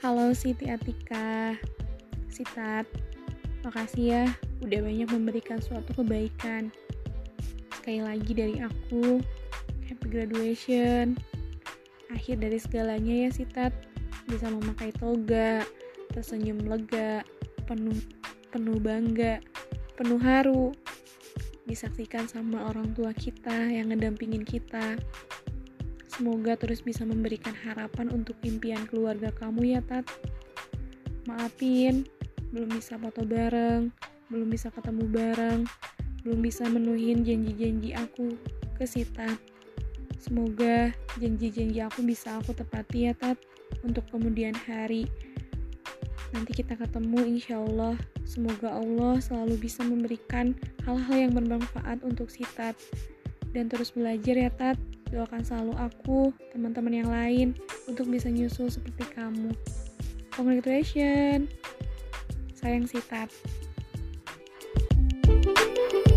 Halo Siti Atika. Sitat Makasih ya udah banyak memberikan suatu kebaikan. Sekali lagi dari aku Happy graduation. Akhir dari segalanya ya Sitat. Bisa memakai toga Tersenyum lega Penuh, penuh bangga Penuh haru. Disaksikan sama orang tua kita yang ngedampingin kita Semoga terus bisa memberikan harapan untuk impian keluarga kamu ya, Tat. Maafin, belum bisa foto bareng, belum bisa ketemu bareng, belum bisa menuhin janji-janji aku ke si Tat. Semoga janji-janji aku bisa aku tepati ya, Tat, untuk kemudian hari. Nanti kita ketemu insya Allah. Semoga Allah selalu bisa memberikan hal-hal yang bermanfaat untuk si Tat. Dan terus belajar ya, Tat Doakan selalu aku, teman-teman yang lain, untuk bisa nyusul seperti kamu. Congratulations! Sayang Sitat. thank you